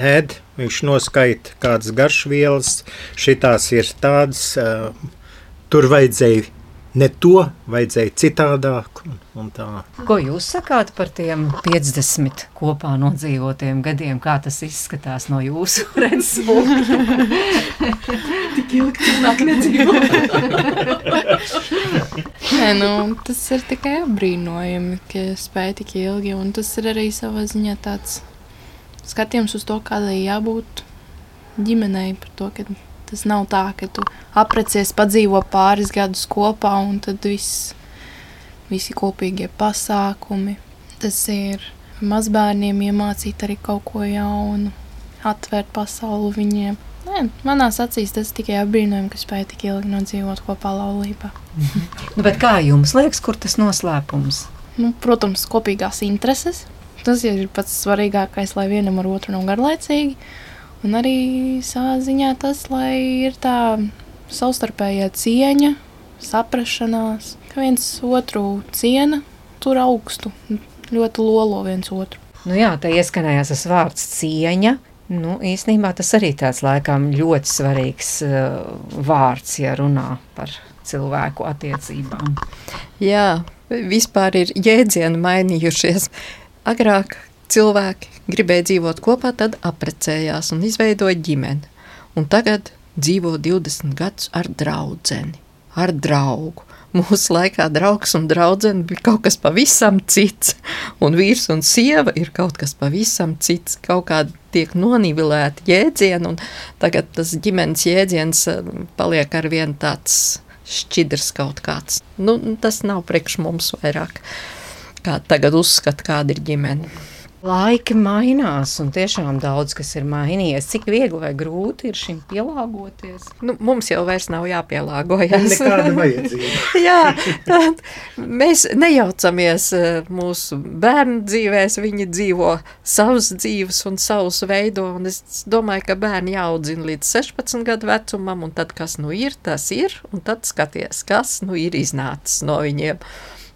ēd, viņš noskaita kādas garšvielas, šitās ir tādas, tur vajadzēja ne to, vajadzēja citādāk. Un, un tā. Ko jūs sakāt par tiem 50 kopā nodzīvotiem gadiem? Kā tas izskatās no jūsu [LAUGHS] redzes punkta? Tik ilgi cilvēki nedzīvo. Nē, [LAUGHS] nu, tas ir tikai apbrīnojami, ka spēj tik ilgi. Un tas ir arī savā ziņā tāds skatījums uz to, kādai jābūt ģimenei par to, ka Tas nav tā, ka tu aprecies, padzīvo pāris gadus kopā un tad viss, visi kopīgie pasākumi. Tas ir mazbērniem iemācīt arī kaut ko jaunu, atvērt pasauli viņiem. Nē, manās acīs tas tikai apbrīnojami, ka spēja tik ilgi nodzīvot kopā laulībā. nu, bet kā jums liekas, kur tas noslēpums? Nu, protams, kopīgās intereses. Tas ir pats svarīgākais, lai vienam ar otru nav garlaicīgi. Un arī savā ziņā tas, lai ir tā savstarpējā cieņa, saprašanās, ka viens otru ciena, tur augstu, ļoti lolo viens otru. Nu jā, tā ieskanējās tas vārds cieņa. Nu, īstenībā tas arī tāds laikam ļoti svarīgs uh, vārds, ja runā par cilvēku attiecībām. Jā, vispār ir jēdzieni mainījušies. Agrāk cilvēki gribēja dzīvot kopā, tad apprecējās un izveidoja ģimeni. Un tagad dzīvo 20 gadus ar draudzeni, ar draugu. Mūsu laikā draugs un draudzene bija kaut kas pavisam cits, un vīrs un sieva ir kaut kas pavisam cits. Kaut kā tiek nonivilēti jēdzieni, un tagad tas ģimenes jēdziens eh, paliek ar vien tāds šķidrs kaut kāds. Nu, tas nav priekš mums vairāk, kā tagad uzskata, kāda ir ģimene. Laiki mainās, un tiešām daudz kas ir mainījies. Cik viegli vai grūti ir šim pielāgoties? Nu, mums jau vairs nav jāpielāgojas. Nekāda [LAUGHS] vajadzība. Jā, tad mēs nejaucamies eh, mūsu bērnu dzīvēs, viņi dzīvo savas dzīves un savus veido, un es domāju, ka bērni jāaudzina līdz 16 gadu vecumam, un tad, kas nu ir, tas ir, un tad skaties, kas nu ir iznācis no viņiem.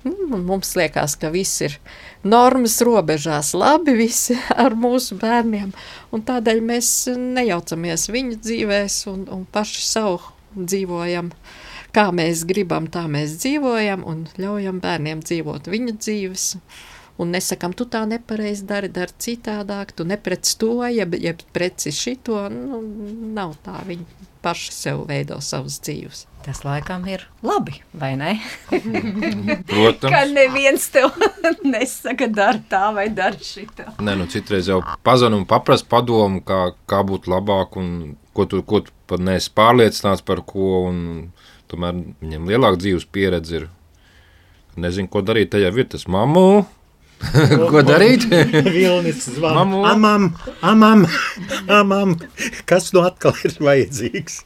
Un mums liekas, ka viss ir normas robežās, labi visi [LAUGHS] ar mūsu bērniem, un tādēļ mēs nejaucamies viņu dzīvēs un, un paši savu dzīvojam. Kā mēs gribam, tā mēs dzīvojam un ļaujam bērniem dzīvot viņu dzīves. un nesakām, tu tā nepareizi dari, dari citādāk, tu neprec to, jeb, jeb preci šito, nu, nav tā, viņi paši sev veido savas dzīves. Tas laikam ir labi, vai ne? [LAUGHS] Protams. Ka neviens tev [LAUGHS] nesaka, dari tā vai dari šitā. Nē, nu citreiz jau pazvanīt un paprast padomu, kā, kā būt labāk, un ko tu, ko tu pat neesi pārliecināts par ko. Un, tomēr viņam lielāka dzīves pieredze ir. Nezinu, ko darīt tajā vietā. Māmu, ko darīt? Vilnis zvana. Amam, amam, amam. Kas nu atkal ir vajadzīgs?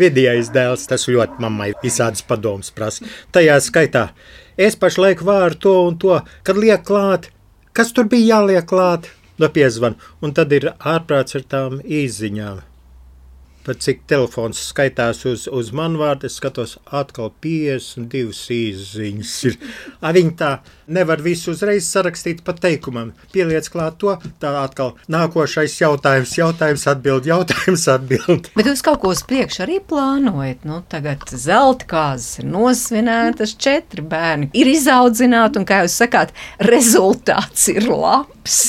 Vidējais dēls, tas ļoti mammai visādas padomas prasa. Tajā skaitā es pašlaik vāru to un to, kad liek klāt. Kas tur bija jāliek klāt? No piezvan. Un tad ir ārprāts ar tām īziņām. Pat cik telefons skaitās uz, uz manu vārdu, es skatos, atkal 52 īsiņas. Ir. A, viņi tā nevar visu uzreiz sarakstīt pa teikumam. Pieliec klāt to, tā atkal nākošais jautājums, jautājums atbild, jautājums atbild. Bet jūs kaut ko uz priekšu arī plānojat. Nu, tagad zelta kāzas ir nosvinētas, četri bērni ir izaudzināti, un, kā jūs sakāt, rezultāts ir labs.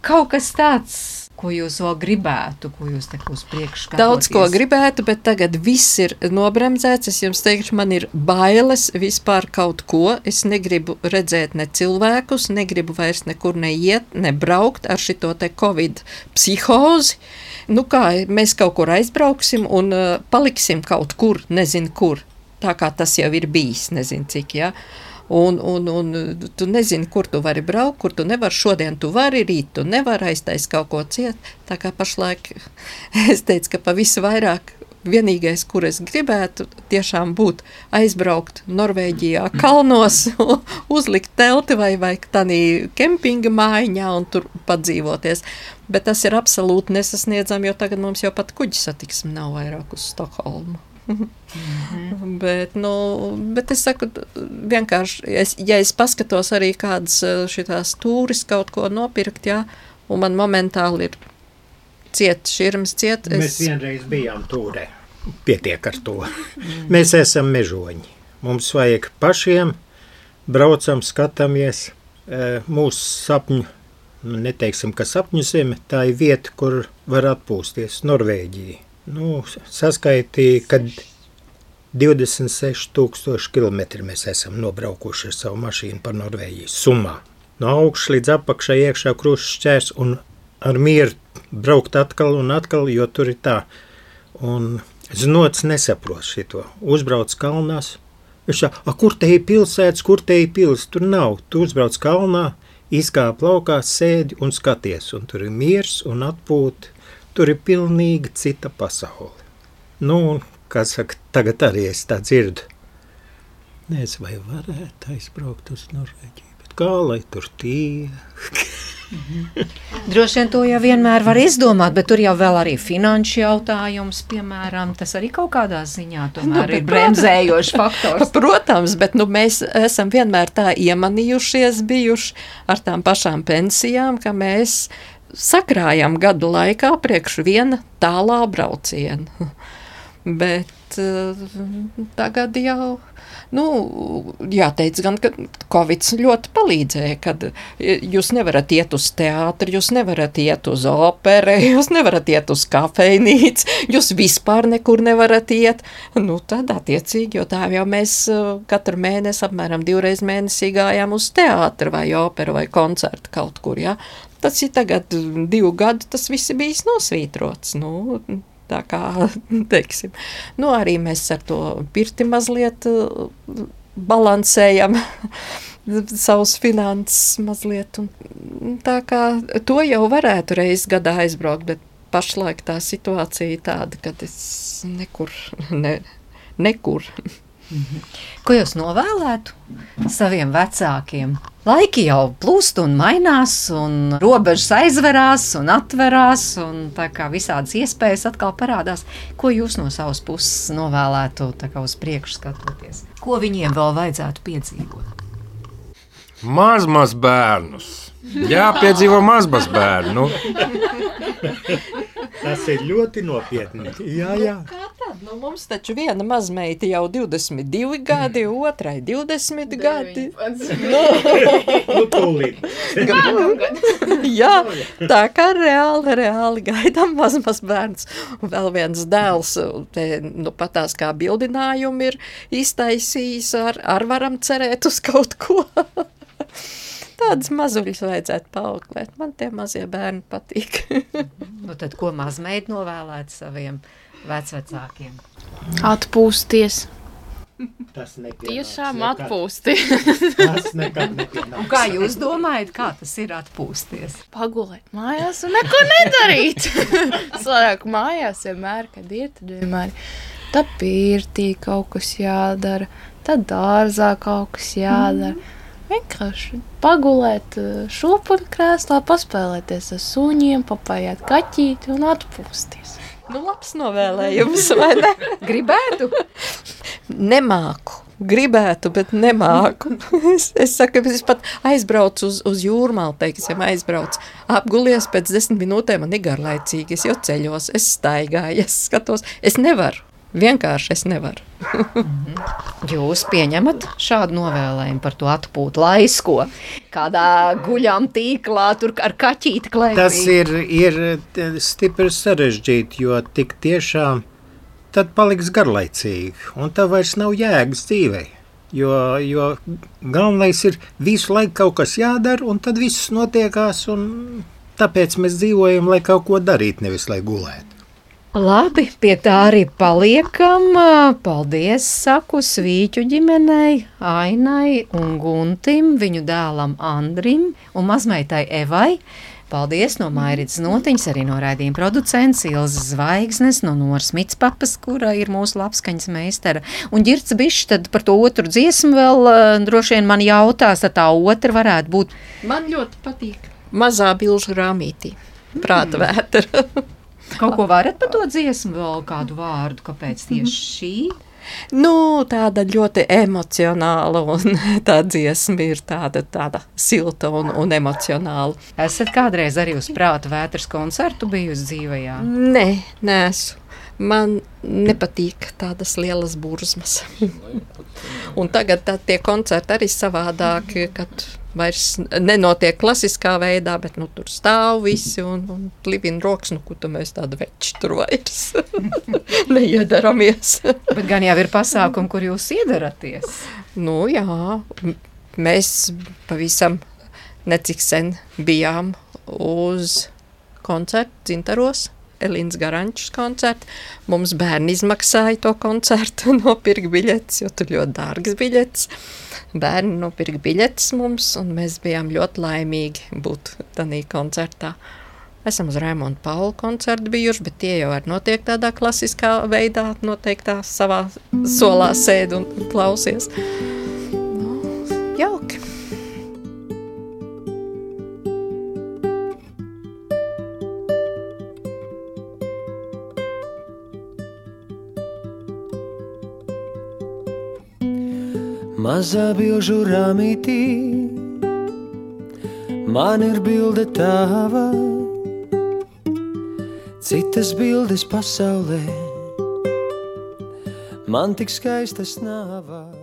Kaut kas tāds, ko jūs vēl gribētu, ko jūs te uz priekšu Daudz ko gribētu, bet tagad viss ir nobremzēts. Es jums teikšu, man ir bailes vispār kaut ko. Es negribu redzēt ne cilvēkus, negribu vairs nekur neiet, nebraukt ar šito te covid psihozi. Nu kā, mēs kaut kur aizbrauksim un uh, paliksim kaut kur, nezinu kur. Tā kā tas jau ir bijis, nezinu cik, jā. Ja? Un, un, un tu nezini, kur tu vari braukt, kur tu nevari. Šodien tu vari, rīt tu nevari aiztais kaut ko ciet. Tā kā pašlaik [LAUGHS] es teicu, ka pa visu vairāk vienīgais, kur es gribētu tiešām būt, aizbraukt Norvēģijā, kalnos, [LAUGHS] uzlikt telti vai, vai tādā kempinga mājiņā un tur padzīvoties. Bet tas ir absolūti nesasniedzami, jo tagad mums jau pat kuģis satiksme nav vairāk uz Stokholmu. [LAUGHS] bet, nu, bet es saku, vienkārši, es, ja es paskatos arī kādas šitās tūris kaut ko nopirkt, jā, un man momentāli ir ciet, širmas ciet. Mēs vienreiz bijām tūrē. Pietiek ar to. Mēs esam mežoņi. Mums vajag pašiem, braucam, skatāmies e, mūsu sapņu. nu, Neteiksim, ka sapņu zeme tā ir vieta, kur var atpūsties. Norvēģija. Nu, saskaitīja, kad 26,000 km mēs esam nobraukuši ar savu mašīnu pa Norvēģiju summā. No augšas līdz apakšai iekšā krusts šķērs un ar mieru braukt atkal un atkal, jo tur ir tā. Un znots nesaprot šito. Uzbrauc kalnās. Viņš saka, "A, kur te ir pilsētas, kur te ir pils? Tur nav. Tu uzbrauc kalnā, izkāp laukā, sēdi un skaties. Un tur ir miers un atpūta. Tur ir pilnīgi cita pasaule. Nu, un, kā saka, tagad arī es tā dzirdu. Nezinu, vai varētu aizbraukt uz Norvēģiju, bet kā lai tur tie? Droši vien to jau vienmēr var izdomāt, bet tur jau vēl arī finanšu jautājums, piemēram, tas arī kaut kādā ziņā tomēr bet ir bremzējošs faktors. [LAUGHS] Protams, bet nu, mēs esam vienmēr tā iemanījušies, bijuši ar tām pašām pensijām, ka mēs sakrājām gadu laikā priekš viena tālā brauciena. [LAUGHS] Bet uh, tagad jau. Nu, jāteic, gan, ka Covid ļoti palīdzēja, kad jūs nevarat iet uz teātri, jūs nevarat iet uz operu, [LAUGHS] jūs nevarat iet uz kafejnīcu, jūs vispār nekur nevarat iet. Nu, tad, attiecīgi, jo tā jau mēs uh, katru mēnesi, apmēram divreiz mēnesī gājām uz teātri vai operu vai koncertu kaut kur. Ja? Tas ir tagad divu gadu, tas viss ir bijis nosvītrots. Nu, Tā kā [LAUGHS] teiksim, nu, arī mēs ar to pirti mazliet uh, balansējam [LAUGHS] savus finanses mazliet. Un, tā kā to jau varētu reiz gadā aizbraukt, bet pašlaik tā situācija ir tāda, ka es nekur, [LAUGHS] ne, nekur. Ko jūs novēlētu saviem vecākiem? Laiki jau plūst un mainās, un robežas aizverās un atverās, un tā kā visādas iespējas atkal parādās. Ko jūs no savas puses novēlētu tā kā uz priekšu skatoties? Ko viņiem vēl vajadzētu piedzīvot? Maz, maz bērnus. Jā, piedzīvo mazas bērnu. [LAUGHS] Tas ir ļoti nopietni. Jā, jā. Nu, mums taču viena mazmeita jau 22 gadi, otrai 20 gadi. [LAUGHS] Nu, tūlīt. Jā, tā kā reāli, reāli gaidām mazmaz bērns. Un vēl viens dēls, te, nu, patās kā bildinājumi ir iztaisījis, ar, ar varam cerēt uz kaut ko. [LAUGHS] Tādas mazuļas vajadzētu paauklēt. Man tie mazie bērni patīk. [LAUGHS] Nu, tad ko mazmeita novēlēt saviem vecvecākiem? Atpūsties. Tas Tiešām atpūsties. Tas nekad nepienāks. Un kā jūs domājat, kā tas ir atpūsties? Pagulēt mājās un neko nedarīt. [LAUGHS] Sanāk, mājās vienmēr, kad ir, tad vienmēr tā pirtī kaut kas jādara, tad dārzā kaut kas jādara. Vienkārši pagulēt šūpuļkrēslā, paspēlēties ar suņiem, papājāt kaķīti un atpūsties. Nu, labs novēlējums, vai ne? [LAUGHS] Gribētu? Nemāku. Gribētu, bet nemāku. [LAUGHS] es, es saku, es pat aizbraucu uz, uz jūrmālu, teiksim, aizbraucu. Apgulies pēc desmit minūtēm, man ir garlaicīgi. Es jau ceļos, es staigāju, es skatos. Es nevaru. Vienkārši es nevaru. Jūs pieņemat šādu novēlējumu par to atpūtu laisko, kādā guļam tīklā, tur ar kaķīti klēpī. Tas ir, ir stipri sarežģīti, jo tik tiešām tad paliks garlaicīgi, un tā vairs nav jēgas dzīvei. Jo, jo galvenais ir visu laiku kaut kas jādara, un tad viss notiekās, un tāpēc mēs dzīvojam, lai kaut ko darītu, nevis lai gulētu. Labi, pie tā arī paliekam. Paldies, saku Svīķu ģimenei, Ainai un Guntim, viņu dēlam Andrim un mazmeitai Evai. Paldies no Mairītas Notiņas, arī no raidījuma producents Ilzas Zvaigznes, no Noras Mitspapas, kura ir mūsu labskaņas meistara. Un Girts Bišs tad par to otru dziesmu vēl eh, droši vien man jautās, tad tā otra varētu būt. Man ļoti patīk. Mazā bilžu rāmītī. Prāta vētra. [LAUGHS] Kaut ko varat par to dziesmu vēl kādu vārdu, kāpēc tieši šī? Nu, tāda ļoti emocionāla, un [LAUGHS] tā dziesma ir tāda, tāda silta un, un emocionāla. Esat kādreiz arī uz prāta vētras koncertu bijusi dzīvajā? Nē, nesu. Man nepatīk tādas lielas burzmas. [LAUGHS] un tagad tā, tie koncerti arī savādāki, kad vairs nenotiek klasiskā veidā, bet nu, tur stāv visi un, un plivina rokas, nu, kur tu mēs tādu veči tur vairs [LAUGHS] neiedaramies. [LAUGHS] Bet gan jau ir pasākumi, kur jūs iedaraties. nu, jā, mēs pavisam necik sen bijām uz koncertu Zintaros. Elīnas Garančs koncerts. Mums bērni izmaksāja to koncertu, [LAUGHS] nopirka biļetes, jo tur ļoti dārgas biļetes. Bērni nopirka biļetes mums, un mēs bijām ļoti laimīgi būt tādā koncertā. Esam uz Raimonda Paula koncertu bijuši, bet tie jau arī notiek tādā klasiskā veidā, noteiktā savā solā sēd un klausies. Nu, jauki. Mazā bilžu rāmītī, man ir bilde tava, citas bildes pasaulē, man tik skaistas nāvā.